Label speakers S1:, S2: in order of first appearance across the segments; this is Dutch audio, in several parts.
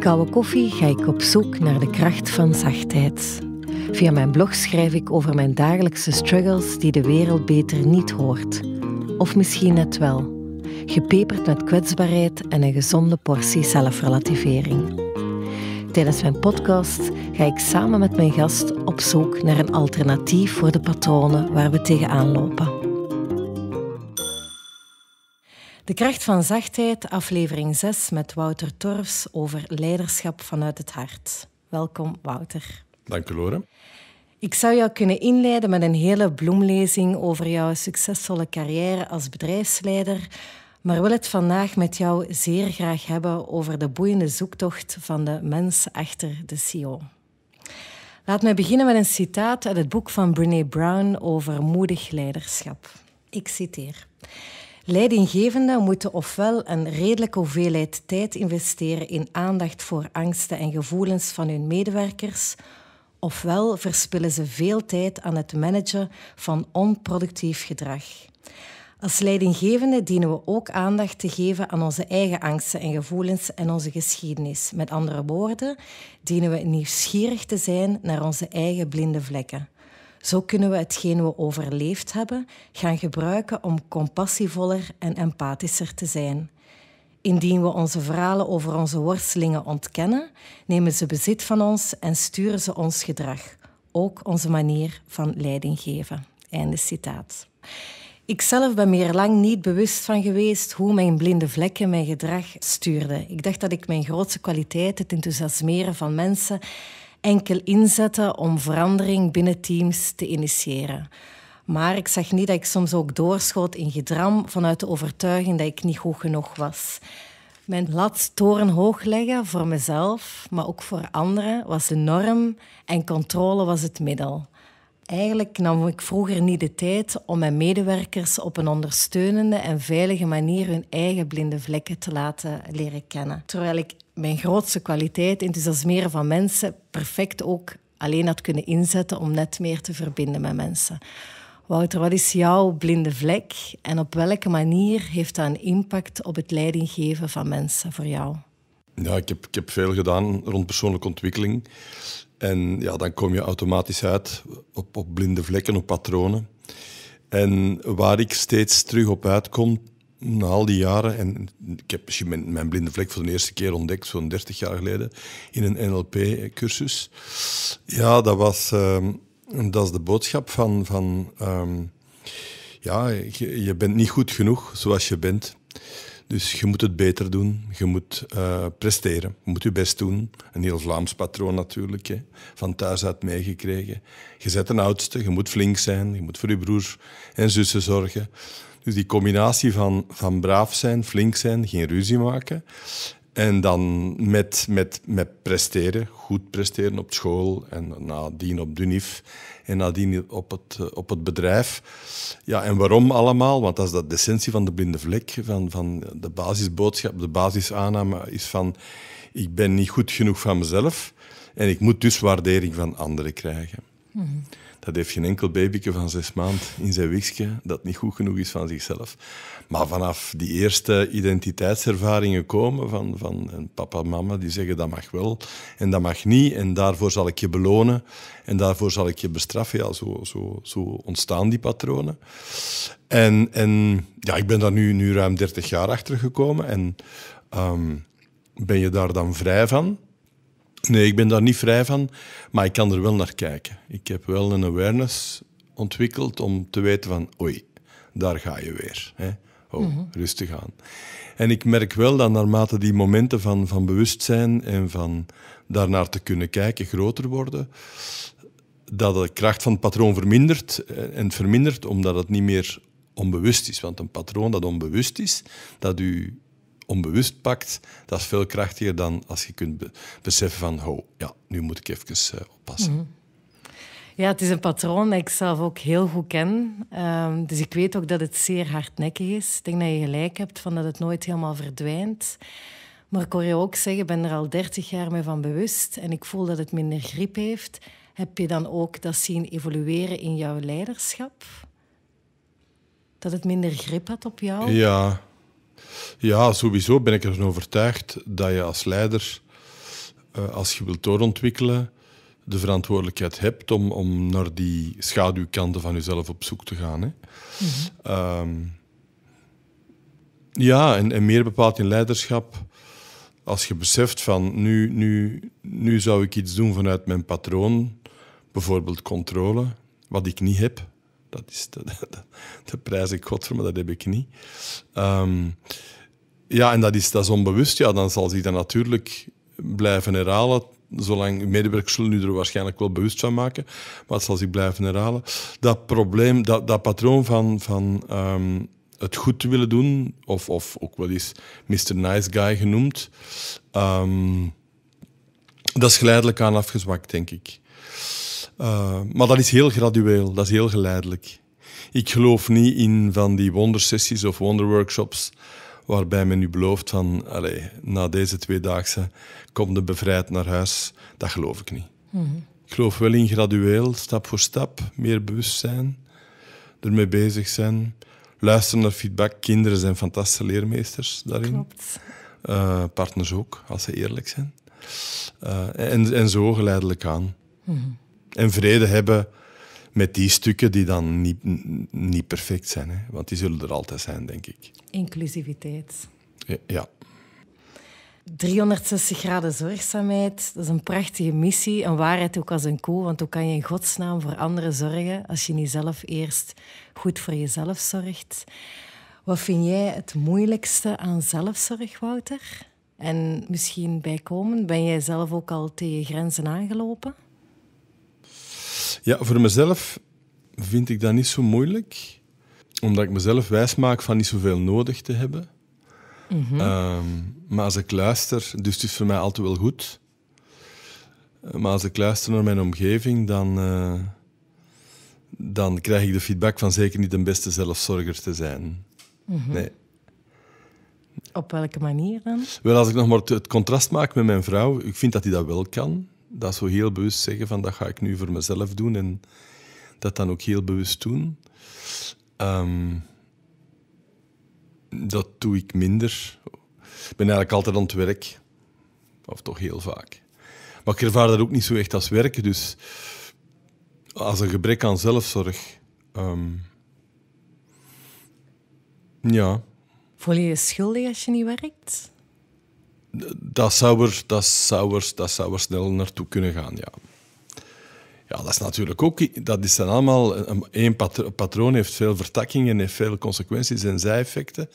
S1: koude koffie ga ik op zoek naar de kracht van zachtheid. Via mijn blog schrijf ik over mijn dagelijkse struggles die de wereld beter niet hoort. Of misschien net wel. Gepeperd met kwetsbaarheid en een gezonde portie zelfrelativering. Tijdens mijn podcast ga ik samen met mijn gast op zoek naar een alternatief voor de patronen waar we tegenaan lopen. De kracht van zachtheid, aflevering 6 met Wouter Torfs over leiderschap vanuit het hart. Welkom, Wouter.
S2: Dank u, Lore.
S1: Ik zou jou kunnen inleiden met een hele bloemlezing over jouw succesvolle carrière als bedrijfsleider, maar wil het vandaag met jou zeer graag hebben over de boeiende zoektocht van de mens achter de CEO. Laat mij beginnen met een citaat uit het boek van Brené Brown over moedig leiderschap. Ik citeer. Leidinggevenden moeten ofwel een redelijke hoeveelheid tijd investeren in aandacht voor angsten en gevoelens van hun medewerkers, ofwel verspillen ze veel tijd aan het managen van onproductief gedrag. Als leidinggevende dienen we ook aandacht te geven aan onze eigen angsten en gevoelens en onze geschiedenis. Met andere woorden, dienen we nieuwsgierig te zijn naar onze eigen blinde vlekken. Zo kunnen we hetgeen we overleefd hebben gaan gebruiken om compassievoller en empathischer te zijn. Indien we onze verhalen over onze worstelingen ontkennen, nemen ze bezit van ons en sturen ze ons gedrag, ook onze manier van leiding geven. Einde citaat. Ik zelf ben me er lang niet bewust van geweest hoe mijn blinde vlekken mijn gedrag stuurden. Ik dacht dat ik mijn grootste kwaliteit, het enthousiasmeren van mensen, enkel inzetten om verandering binnen teams te initiëren. Maar ik zag niet dat ik soms ook doorschoot in gedram vanuit de overtuiging dat ik niet goed genoeg was. Mijn lat torenhoog leggen voor mezelf, maar ook voor anderen, was de norm en controle was het middel. Eigenlijk nam ik vroeger niet de tijd om mijn medewerkers op een ondersteunende en veilige manier hun eigen blinde vlekken te laten leren kennen. Terwijl ik mijn grootste kwaliteit, enthousiasmeren van mensen, perfect ook alleen had kunnen inzetten om net meer te verbinden met mensen. Wouter, wat is jouw blinde vlek en op welke manier heeft dat een impact op het leidinggeven van mensen voor jou?
S2: Ja, ik heb, ik heb veel gedaan rond persoonlijke ontwikkeling. En ja, dan kom je automatisch uit op, op blinde vlekken, op patronen. En waar ik steeds terug op uitkom, na al die jaren, en ik heb misschien mijn, mijn blinde vlek voor de eerste keer ontdekt, zo'n 30 jaar geleden, in een NLP-cursus. Ja, dat was ehm, dat is de boodschap van, van ehm, ja, je, je, bent niet goed genoeg zoals je bent. Dus je moet het beter doen, je moet uh, presteren, je moet je best doen. Een heel Vlaams patroon natuurlijk, hè. van thuis uit meegekregen. Je bent een oudste, je moet flink zijn, je moet voor je broers en zussen zorgen. Dus die combinatie van, van braaf zijn, flink zijn, geen ruzie maken. En dan met, met, met presteren, goed presteren op school en nadien op DUNIF en nadien op het, op het bedrijf. Ja, en waarom allemaal? Want dat is de essentie van de blinde vlek, van, van de basisboodschap, de basisaanname is van ik ben niet goed genoeg van mezelf en ik moet dus waardering van anderen krijgen. Mm dat heeft geen enkel babyke van zes maanden in zijn wiegje dat niet goed genoeg is van zichzelf. Maar vanaf die eerste identiteitservaringen komen van, van papa en mama die zeggen dat mag wel en dat mag niet en daarvoor zal ik je belonen en daarvoor zal ik je bestraffen. Zo, zo, zo ontstaan die patronen. En, en ja, ik ben daar nu, nu ruim 30 jaar achter gekomen en ehm, ben je daar dan vrij van? Nee, ik ben daar niet vrij van, maar ik kan er wel naar kijken. Ik heb wel een awareness ontwikkeld om te weten van, oei, daar ga je weer. Hè? Oh, mhm. rustig aan. En ik merk wel dat naarmate die momenten van, van bewustzijn en van daarnaar te kunnen kijken groter worden, dat de kracht van het patroon vermindert eh, en vermindert omdat het niet meer onbewust is. Want een patroon dat onbewust is, dat u onbewust pakt, dat is veel krachtiger dan als je kunt beseffen van, oh, ja, nu moet ik even uh, oppassen. Mhm.
S1: Ja, het is een patroon dat ik zelf ook heel goed ken. Ehm, dus ik weet ook dat het zeer hardnekkig is. Ik denk dat je gelijk hebt van dat het nooit helemaal verdwijnt. Maar ik hoor je ook zeggen, ik ben er al 30 jaar mee van bewust en ik voel dat het minder grip heeft. Heb je dan ook dat zien evolueren in jouw leiderschap? Dat het minder grip had op jou?
S2: Ja, ja, sowieso ben ik ervan overtuigd dat je als leider uh, als je wilt doorontwikkelen, de verantwoordelijkheid hebt om, om naar die schaduwkanten van jezelf op zoek te gaan. Hè. Mhm. um, ja, en, en, meer bepaald in leiderschap. Als je beseft van nu, nu, nu zou ik iets doen vanuit mijn patroon, bijvoorbeeld controle, wat ik niet heb. Dat is de, de, prijs ik God voor, maar dat heb ik niet. Um, ja, en dat is, dat onbewust. Ja, dan zal zich dat natuurlijk blijven herhalen. Zolang medewerkers zullen nu er waarschijnlijk wel bewust van maken, maar het zal zich blijven herhalen. Dat probleem, dat, dat patroon van, van um, het goed willen doen, of, of ook wel eens Mr. Nice Guy genoemd, um, dat is geleidelijk aan afgezwakt, denk ik. Uh, maar dat is heel gradueel, dat is heel geleidelijk. Ik geloof niet in van die wondersessies of wonderworkshops waarbij men u belooft van allez, na deze tweedaagse kom de bevrijd naar huis. Dat geloof ik niet. Mm Ik geloof wel in gradueel, stap voor stap, meer bewustzijn, ermee bezig zijn, luisteren naar feedback. Kinderen zijn fantastische leermeesters daarin. Klopt. Uh, partners ook, als ze eerlijk zijn. Uh, en, en zo geleidelijk aan. Mm En vrede hebben met die stukken die dan niet, niet perfect zijn. Hè? Want die zullen er altijd zijn, denk ik.
S1: Inclusiviteit.
S2: Ja.
S1: 360 graden zorgzaamheid, dat is een prachtige missie. Een waarheid ook als een koe, want hoe kan je in godsnaam voor anderen zorgen als je niet zelf eerst goed voor jezelf zorgt? Wat vind jij het moeilijkste aan zelfzorg, Wouter? En misschien bijkomend, ben jij zelf ook al tegen grenzen aangelopen?
S2: Ja, voor mezelf vind ik dat niet zo moeilijk, omdat ik mezelf wijs maak van niet zoveel nodig te hebben. Mhm. Ehm, maar als ik luister, dus het is voor mij altijd wel goed. Maar als ik luister naar mijn omgeving, dan, uh, dan krijg ik de feedback van zeker niet de beste zelfzorger te zijn. Mhm. Nee.
S1: Op welke manier dan?
S2: Wel, als ik nog maar het contrast maak met mijn vrouw, ik vind dat hij dat wel kan dat zo heel bewust zeggen van dat ga ik nu voor mezelf doen en dat dan ook heel bewust doen. Ehm, dat doe ik minder. Ik ben eigenlijk altijd aan het werk. Of toch heel vaak. Maar ik ervaar dat ook niet zo echt als werken. Dus als een gebrek aan zelfzorg. Um, ja.
S1: Voel je je schuldig als je niet werkt?
S2: Dat zou, er, dat, zou er, dat zou er snel naartoe kunnen gaan, ja. Ja, dat is natuurlijk ook... Dat is dan allemaal... Een patroon heeft veel vertakkingen, heeft veel consequenties en zijeffecten.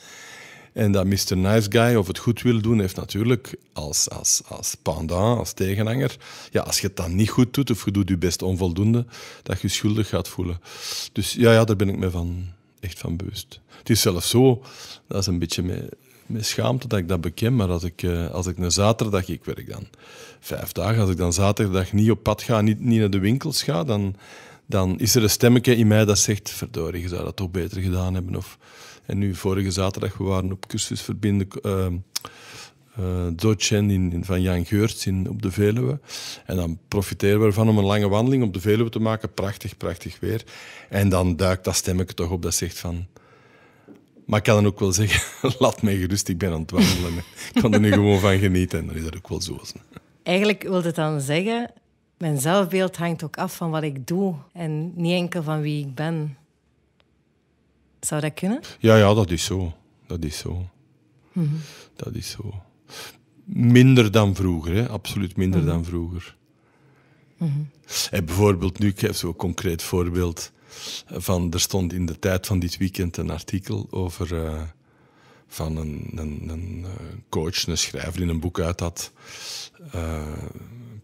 S2: En dat Mr. Nice Guy of het goed wil doen, heeft natuurlijk als, als, als pendant, als tegenhanger... Ja, als je het dan niet goed doet, of je doet je best onvoldoende, dat je schuldig gaat voelen. Dus ja, ja, daar ben ik me van, echt van bewust. Het is zelfs zo, dat is een beetje... Mee, met schaamte dat ik dat beken, maar als ik, uh, als ik een zaterdag, ik werk dan vijf dagen, als ik dan zaterdag niet op pad ga, niet, niet naar de winkels ga, dan, dan is er een stemmetje in mij dat zegt, verdorie, je zou dat toch beter gedaan hebben. Of, en nu, vorige zaterdag, we waren op cursus verbinden uh, uh, in, van Jan Geurts in, op de Veluwe. En dan profiteren we ervan om een lange wandeling op de Veluwe te maken. Prachtig, prachtig weer. En dan duikt dat stemmetje toch op dat zegt van maar ik kan dan ook wel zeggen, laat mij gerust, ik ben aan het wandelen. ik kan er nu gewoon van genieten en dan is dat ook wel zo.
S1: Eigenlijk wil het dan zeggen, mijn zelfbeeld hangt ook af van wat ik doe en niet enkel van wie ik ben. Zou dat kunnen?
S2: Ja, ja, dat is zo. Dat is zo. Dat is zo. Minder dan vroeger, hè? absoluut minder mhm. dan vroeger. Mm En bijvoorbeeld, nu, ik heb zo'n concreet voorbeeld. Van, er stond in de tijd van dit weekend een artikel over uh, van een, een, een, eh, coach, een schrijver die een boek uit had. Uh,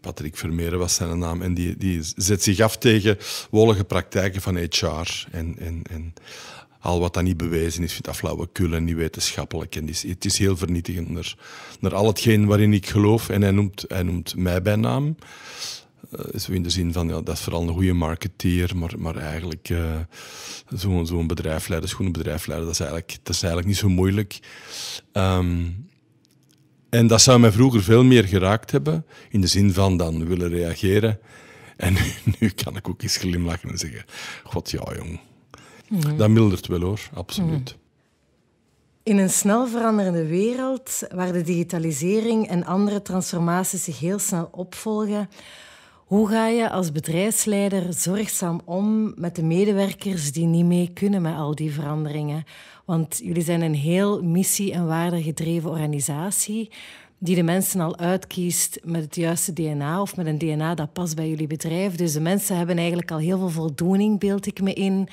S2: Patrick Vermeeren was zijn naam. En die, die zet zich af tegen wollige praktijken van HR. En, en, en al wat dat niet bewezen is, vindt dat flauwekul en niet wetenschappelijk. En het is heel vernietigend naar, naar al hetgeen waarin ik geloof. En hij noemt, hij noemt mij bij naam. Uh, zo in de zin van, ja, dat is vooral een goede marketeer, maar, maar eigenlijk uh, zo'n zo bedrijfsleider, schoenenbedrijfsleider, dat is eigenlijk, dat is eigenlijk niet zo moeilijk. Um, en dat zou mij vroeger veel meer geraakt hebben, in de zin van dan willen reageren. En nu, nu kan ik ook eens glimlachen en zeggen, god ja jong. Mm Dat mildert wel hoor, absoluut.
S1: In een snel veranderende wereld, waar de digitalisering en andere transformaties zich heel snel opvolgen, hoe ga je als bedrijfsleider zorgzaam om met de medewerkers die niet mee kunnen met al die veranderingen? Want jullie zijn een heel missie- en waardegedreven organisatie die de mensen al uitkiest met het juiste DNA of met een DNA dat past bij jullie bedrijf. Dus de mensen hebben eigenlijk al heel veel voldoening, beeld ik me in,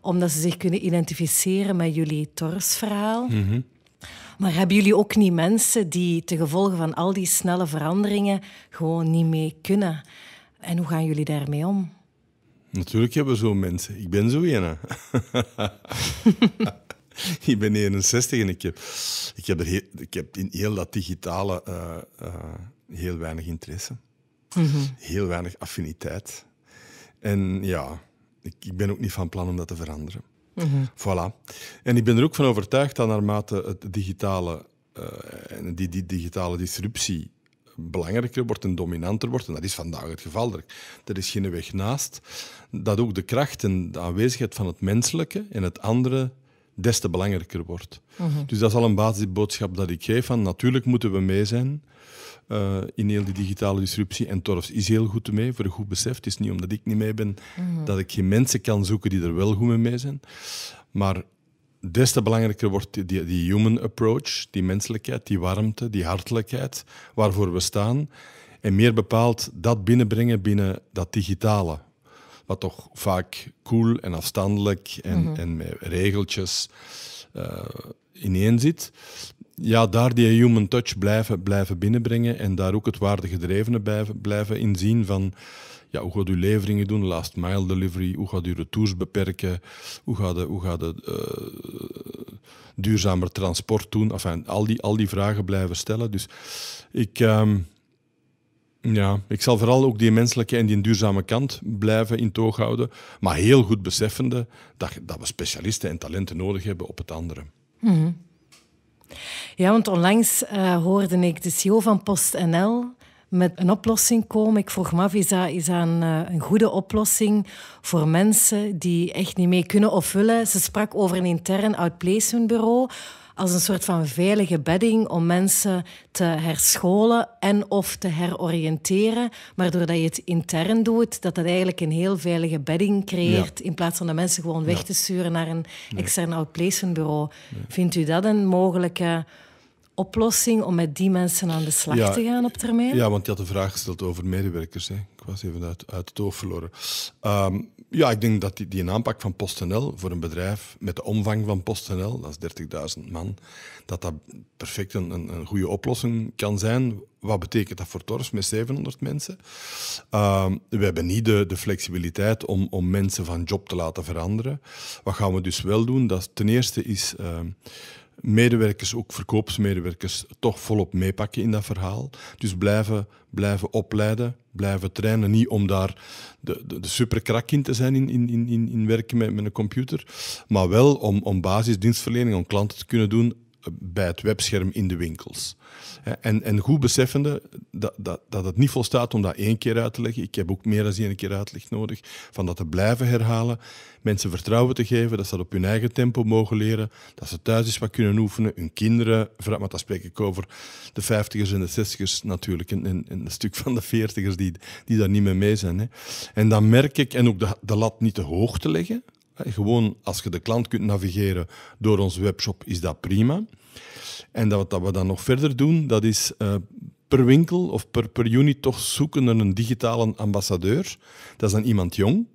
S1: omdat ze zich kunnen identificeren met jullie Torsverhaal. Mm Maar hebben jullie ook niet mensen die ten gevolge van al die snelle veranderingen gewoon niet mee kunnen? En hoe gaan jullie daarmee om?
S2: Natuurlijk hebben we zo'n mensen. Ik ben zo een. ik ben 61 en ik heb, ik heb, er heel, ik heb in heel dat digitale uh, uh, heel weinig interesse. Mm -hmm. Heel weinig affiniteit. En ja, ik, ik, ben ook niet van plan om dat te veranderen. Mm -hmm. Voilà. En ik ben er ook van overtuigd dat naarmate het digitale, uh, en die, die digitale disruptie belangrijker wordt en dominanter wordt, en dat is vandaag het geval, er, er is geen weg naast, dat ook de kracht en de aanwezigheid van het menselijke en het andere des te belangrijker wordt. Mm -hmm. Dus dat is al een basisboodschap dat ik geef van natuurlijk moeten we mee zijn uh, in heel die digitale disruptie. En Torfs is heel goed mee, voor een goed besef. Het is niet omdat ik niet mee ben mm -hmm. dat ik geen mensen kan zoeken die er wel goed mee mee zijn. Maar des te belangrijker wordt die, die, die human approach, die menselijkheid, die warmte, die hartelijkheid, waarvoor we staan. En meer bepaald dat binnenbrengen binnen dat digitale wat toch vaak cool en afstandelijk en, mm -hmm. en met regeltjes uh, ineen zit. Ja, daar die human touch blijven, blijven binnenbrengen en daar ook het waardegedrevene blijven, blijven inzien van hoe gaat u leveringen doen, last mile delivery, hoe gaat u retours beperken, hoe gaat u, hoe gaat uh, duurzamer transport doen. Enfin, al, die, al die vragen blijven stellen. Dus ik... Um, ja, ik zal vooral ook die menselijke en die duurzame kant blijven in toog houden. Maar heel goed beseffende dat, dat we specialisten en talenten nodig hebben op het andere. -hmm.
S1: Ja, want onlangs uh, hoorde ik de CEO van PostNL met een oplossing komen. Ik vroeg me af, is dat, is dat een, uh, een goede oplossing voor mensen die echt niet mee kunnen of willen? Ze sprak over een intern outplacement bureau als een soort van veilige bedding om mensen te herscholen en of te heroriënteren. Maar doordat je het intern doet, dat dat eigenlijk een heel veilige bedding creëert, ja. in plaats van de mensen gewoon weg te sturen naar een extern outplacement bureau. Ja. Vindt u dat een mogelijke oplossing om met die mensen aan de slag ja, te gaan op termijn?
S2: Ja, want je had de vraag gesteld over medewerkers. Hè. Ik was even uit, uit het oog verloren. Um, ja, ik denk dat die, die aanpak van PostNL voor een bedrijf met de omvang van PostNL, dat is 30.000 man, dat dat perfect een, een, een, goede oplossing kan zijn. Wat betekent dat voor Tors met 700 mensen? Uh, we hebben niet de, de flexibiliteit om, om mensen van job te laten veranderen. Wat gaan we dus wel doen? Dat ten eerste is... Uh, medewerkers, ook verkoopsmedewerkers, toch volop meepakken in dat verhaal. Dus blijven, blijven opleiden, blijven trainen. Niet om daar de, de, de superkrak in te zijn in, in, in, in werken met, met een computer, maar wel om, om basisdienstverlening, om klanten te kunnen doen bij het webscherm in de winkels. En, en goed beseffende dat, dat, dat het niet volstaat om dat één keer uit te leggen. Ik heb ook meer dan één keer uitleg nodig. Van dat te blijven herhalen. Mensen vertrouwen te geven, dat ze dat op hun eigen tempo mogen leren. Dat ze thuis eens wat kunnen oefenen. Hun kinderen, maar dat spreek ik over de vijftigers en de zestigers natuurlijk. En, en, en, een stuk van de veertigers die, die daar niet mee mee zijn. Hè. En dan merk ik, en ook de, de lat niet te hoog te leggen. Gewoon als je de klant kunt navigeren door onze webshop, is dat prima. En dat, dat we dan nog verder doen, dat is uh, per winkel of per, per unit toch zoeken naar een digitale ambassadeur. Dat is dan iemand jong,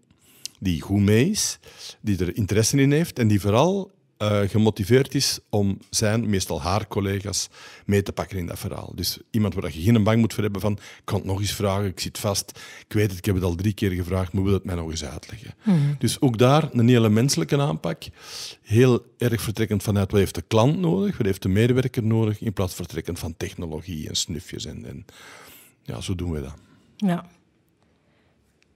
S2: die goed mee is, die er interesse in heeft en die vooral uh, gemotiveerd is om zijn, meestal haar collega's, mee te pakken in dat verhaal. Dus iemand waar je geen bang moet voor hebben van, ik kan het nog eens vragen, ik zit vast, ik weet het, ik heb het al drie keer gevraagd, maar wil het mij nog eens uitleggen? Mm. Dus ook daar een hele menselijke aanpak, heel erg vertrekkend vanuit wat heeft de klant nodig, wat heeft de medewerker nodig, in plaats vertrekkend van technologie en snufjes. En, en ja, zo doen we dat.
S1: Ja.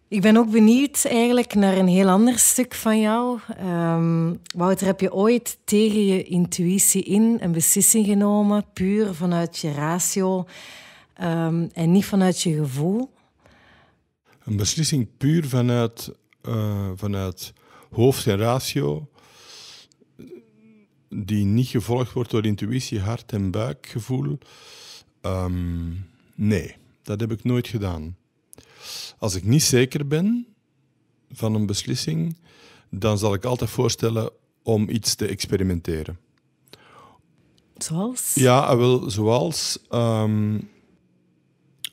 S1: Ik ben ook benieuwd eigenlijk naar een heel ander stuk van jou. Um, Wouter, heb je ooit tegen je intuïtie in een beslissing genomen, puur vanuit je ratio um, en niet vanuit je gevoel?
S2: Een beslissing puur vanuit, uh, vanuit hoofd en ratio? die niet gevolgd wordt door intuïtie, hart en buikgevoel? Ehm, nee, dat heb ik nooit gedaan. Als ik niet zeker ben van een beslissing, dan zal ik altijd voorstellen om iets te experimenteren.
S1: Zoals?
S2: Ja, wel, zoals. Um,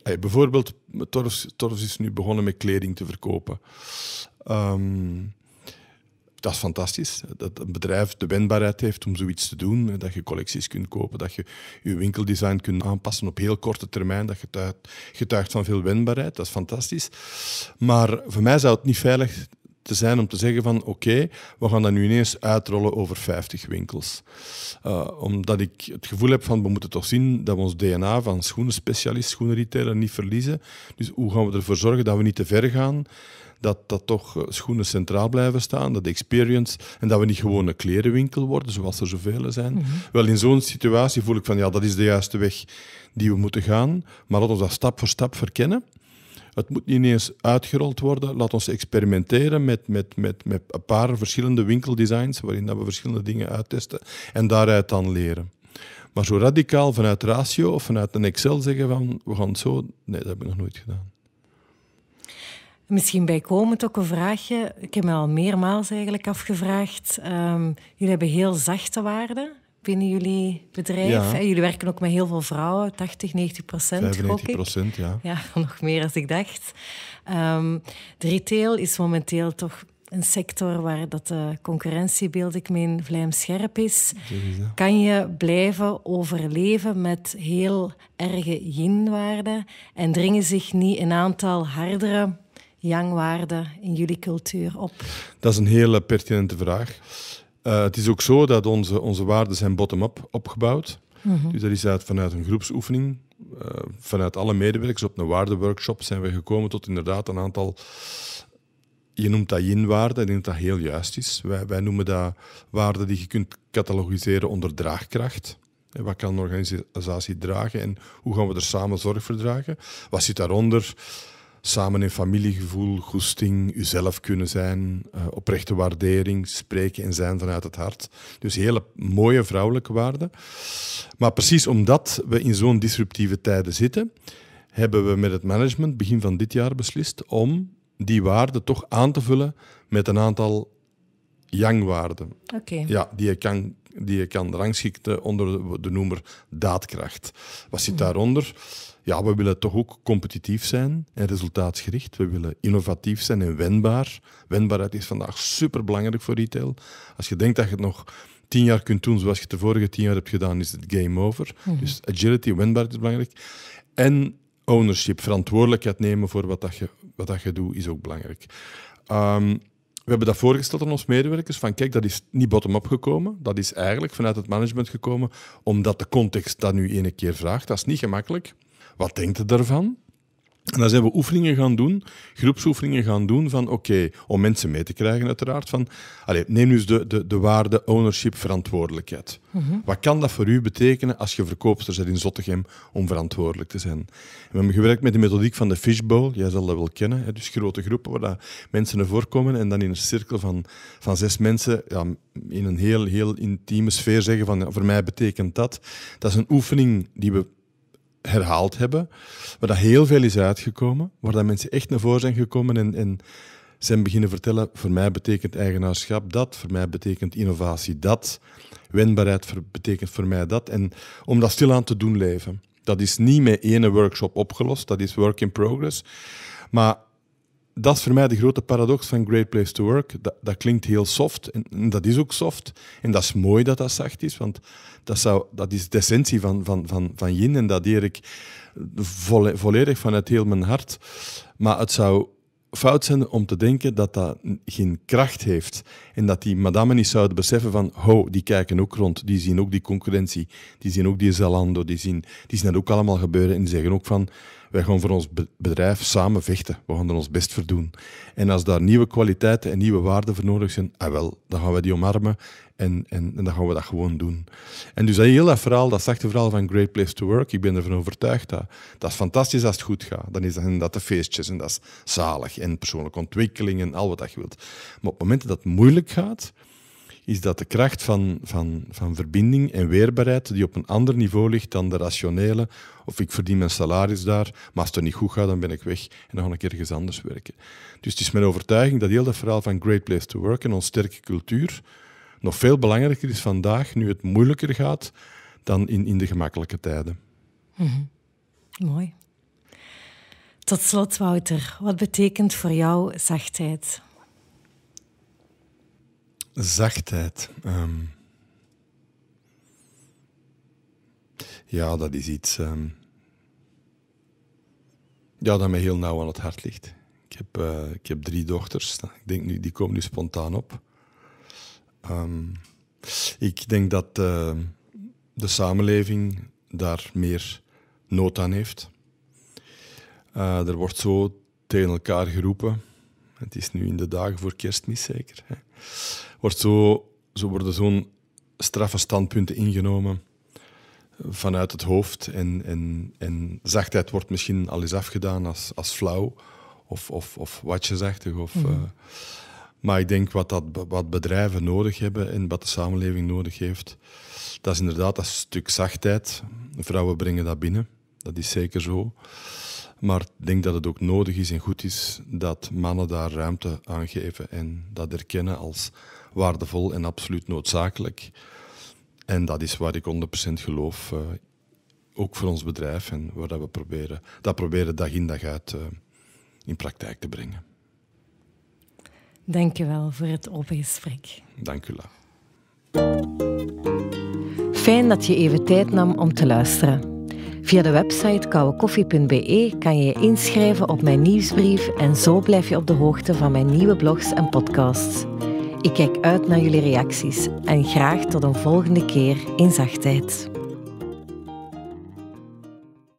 S2: bijvoorbeeld, Torfs, is nu begonnen met kleding te verkopen. Um, dat is fantastisch. Dat een bedrijf de wendbaarheid heeft om zoiets te doen. Dat je collecties kunt kopen, dat je je winkeldesign kunt aanpassen op heel korte termijn. Dat getuigt, getuigt van veel wendbaarheid. Dat is fantastisch. Maar voor mij zou het niet veilig te zijn om te zeggen van oké, we gaan dat nu ineens uitrollen over 50 winkels. Uh, omdat ik het gevoel heb van we moeten toch zien dat we ons DNA van schoenenspecialist, schoenenretailer niet verliezen. Dus hoe gaan we ervoor zorgen dat we niet te ver gaan? dat, dat toch eh, schoenen centraal blijven staan, dat experience, en dat we niet gewoon een klerenwinkel worden, zoals er zoveel zijn. Mhm. Wel, in zo'n situatie voel ik van, ja, dat is de juiste weg die we moeten gaan, maar laten we dat stap voor stap verkennen. Het moet niet ineens uitgerold worden. Laat ons experimenteren met, met, met, met een paar verschillende winkeldesigns, waarin dat we verschillende dingen uittesten en daaruit dan leren. Maar zo radicaal vanuit ratio of vanuit een Excel zeggen van we gaan zo, nee, dat heb ik nog nooit gedaan.
S1: Misschien bijkomend ook een vraagje. Ik heb me al meermaals eigenlijk afgevraagd. Um, jullie hebben heel zachte waarden binnen jullie bedrijf. Jullie werken ook met heel veel vrouwen, 80, 90 procent.
S2: 95 procent, ja.
S1: Ja, nog meer dan ik dacht. Um, de retail is momenteel toch een sector waar dat de concurrentie, beeld ik me in, vlijmscherp is. Kan je blijven overleven met heel erge yin-waarden en dringen zich niet een aantal hardere yang in jullie cultuur op?
S2: Dat is een hele pertinente vraag. Uh, het is ook zo dat onze, onze waarden zijn bottom-up opgebouwd. Mm Dus dat is uit, vanuit een groepsoefening. Uh, vanuit alle medewerkers op een waardeworkshop zijn we gekomen tot inderdaad een aantal... Je noemt dat yin-waarden, ik denk dat dat heel juist is. Wij, wij noemen dat waarden die je kunt catalogiseren onder draagkracht. Wat kan een organisatie dragen en hoe gaan we er samen zorg voor dragen? Wat zit daaronder? Samen in familiegevoel, goesting, uzelf kunnen zijn, uh, oprechte waardering, spreken en zijn vanuit het hart. Dus hele mooie vrouwelijke waarden. Maar precies omdat we in zo'n disruptieve tijden zitten, hebben we met het management begin van dit jaar beslist om die waarden toch aan te vullen met een aantal yang-waarden.
S1: Okay.
S2: Ja, die je kan die je kan rangschikken onder de noemer daadkracht. Wat zit mhm. daaronder? ja, we willen toch ook competitief zijn en resultaatsgericht. We willen innovatief zijn en wendbaar. Wendbaarheid is vandaag superbelangrijk voor retail. Als je denkt dat je het nog tien jaar kunt doen zoals je de vorige tien jaar hebt gedaan, is het game over. Mhm. Dus agility, wendbaarheid is belangrijk. En ownership, verantwoordelijkheid nemen voor wat, dat je, wat dat je doet, is ook belangrijk. Um, we hebben dat voorgesteld aan onze medewerkers, van kijk, dat is niet bottom-up gekomen, dat is eigenlijk vanuit het management gekomen, omdat de context dat nu ene keer vraagt. Dat is niet gemakkelijk. Wat denkt u daarvan? En dan zijn we oefeningen gaan doen, groepsoefeningen gaan doen van oké, om mensen mee te krijgen uiteraard, van allez, neem nu eens de, de, de waarde ownership, verantwoordelijkheid. Mhm. Wat kan dat voor u betekenen als je verkoopster bent in Zottegem om verantwoordelijk te zijn? we hebben gewerkt met de methodiek van de fishbowl, jij zal dat wel kennen, hè, dus grote groepen waar dat mensen naar voren komen en dan in een cirkel van, van zes mensen ja, in een heel, heel intieme sfeer zeggen van ja, voor mij betekent dat. Dat is een oefening die we herhaald hebben, waar dat heel veel is uitgekomen, waar dat mensen echt naar voren zijn gekomen en, en zijn beginnen vertellen, voor mij betekent eigenaarschap dat, voor mij betekent innovatie dat, wendbaarheid betekent voor mij dat. En om dat stilaan te doen leven. Dat is niet met ene workshop opgelost, dat is work in progress. Maar dat is voor mij de grote paradox van Great Place to Work. Dat, dat klinkt heel soft en, dat is ook soft. En dat is mooi dat dat zacht is, want dat, zou, dat is de essentie van, van, van, van yin en dat deer ik volledig vanuit heel mijn hart. Maar het zou fout zijn om te denken dat dat geen kracht heeft en dat die madame niet zouden beseffen van ho, die kijken ook rond, die zien ook die concurrentie, die zien ook die Zalando, die zien, die zien dat ook allemaal gebeuren en die zeggen ook van wij gaan voor ons bedrijf samen vechten. We gaan er ons best voor doen. En als daar nieuwe kwaliteiten en nieuwe waarden voor nodig zijn, ah wel, dan gaan we die omarmen en, en, dan gaan we dat gewoon doen. En dus dat heel dat verhaal, dat zachte verhaal van Great Place to Work, ik ben ervan overtuigd dat dat is fantastisch als het goed gaat. Dan is dat, dat de feestjes en dat is zalig en persoonlijke ontwikkeling en al wat dat je wilt. Maar op het moment dat het moeilijk gaat, is dat de kracht van, van, van verbinding en weerbaarheid, die op een ander niveau ligt dan de rationele, of ik verdien mijn salaris daar, maar als het er niet goed gaat, dan ben ik weg en dan ga ik ergens anders werken. Dus het is mijn overtuiging dat heel dat verhaal van Great Place to Work en onze sterke cultuur nog veel belangrijker is vandaag, nu het moeilijker gaat, dan in, in de gemakkelijke tijden.
S1: Mhm. Mooi. Tot slot, Wouter, wat betekent voor jou zachtheid?
S2: Zachtheid. Ehm. ja, dat is iets um, ja, dat mij heel nauw aan het hart ligt. Ik heb, uh, ik heb drie dochters. Ik denk nu, die komen nu spontaan op. Um, ik denk dat de samenleving daar meer nood aan heeft. Uh, er wordt zo tegen elkaar geroepen. Het is nu in de dagen voor kerstmis zeker. Hè. Wordt zo, zo worden zo'n straffe standpunten ingenomen vanuit het hoofd. En, en, en zachtheid wordt misschien al eens afgedaan als, als flauw of, of, of watjesachtig. Of, mm -hmm. uh, maar ik denk wat, dat, wat bedrijven nodig hebben en wat de samenleving nodig heeft, dat is inderdaad dat stuk zachtheid. Vrouwen brengen dat binnen, dat is zeker zo. Maar ik denk dat het ook nodig is en goed is dat mannen daar ruimte aan geven en dat erkennen als waardevol en absoluut noodzakelijk. En dat is waar ik 100% geloof, uh, ook voor ons bedrijf en waar dat we proberen, dat proberen dag in dag uit uh, in praktijk te brengen.
S1: Dank je wel voor het open gesprek.
S2: Dank u wel.
S1: Fijn dat je even tijd nam om te luisteren. Via de website kouwekoffie.be kan je je inschrijven op mijn nieuwsbrief en zo blijf je op de hoogte van mijn nieuwe blogs en podcasts. Ik kijk uit naar jullie reacties en graag tot een volgende keer in zachtheid.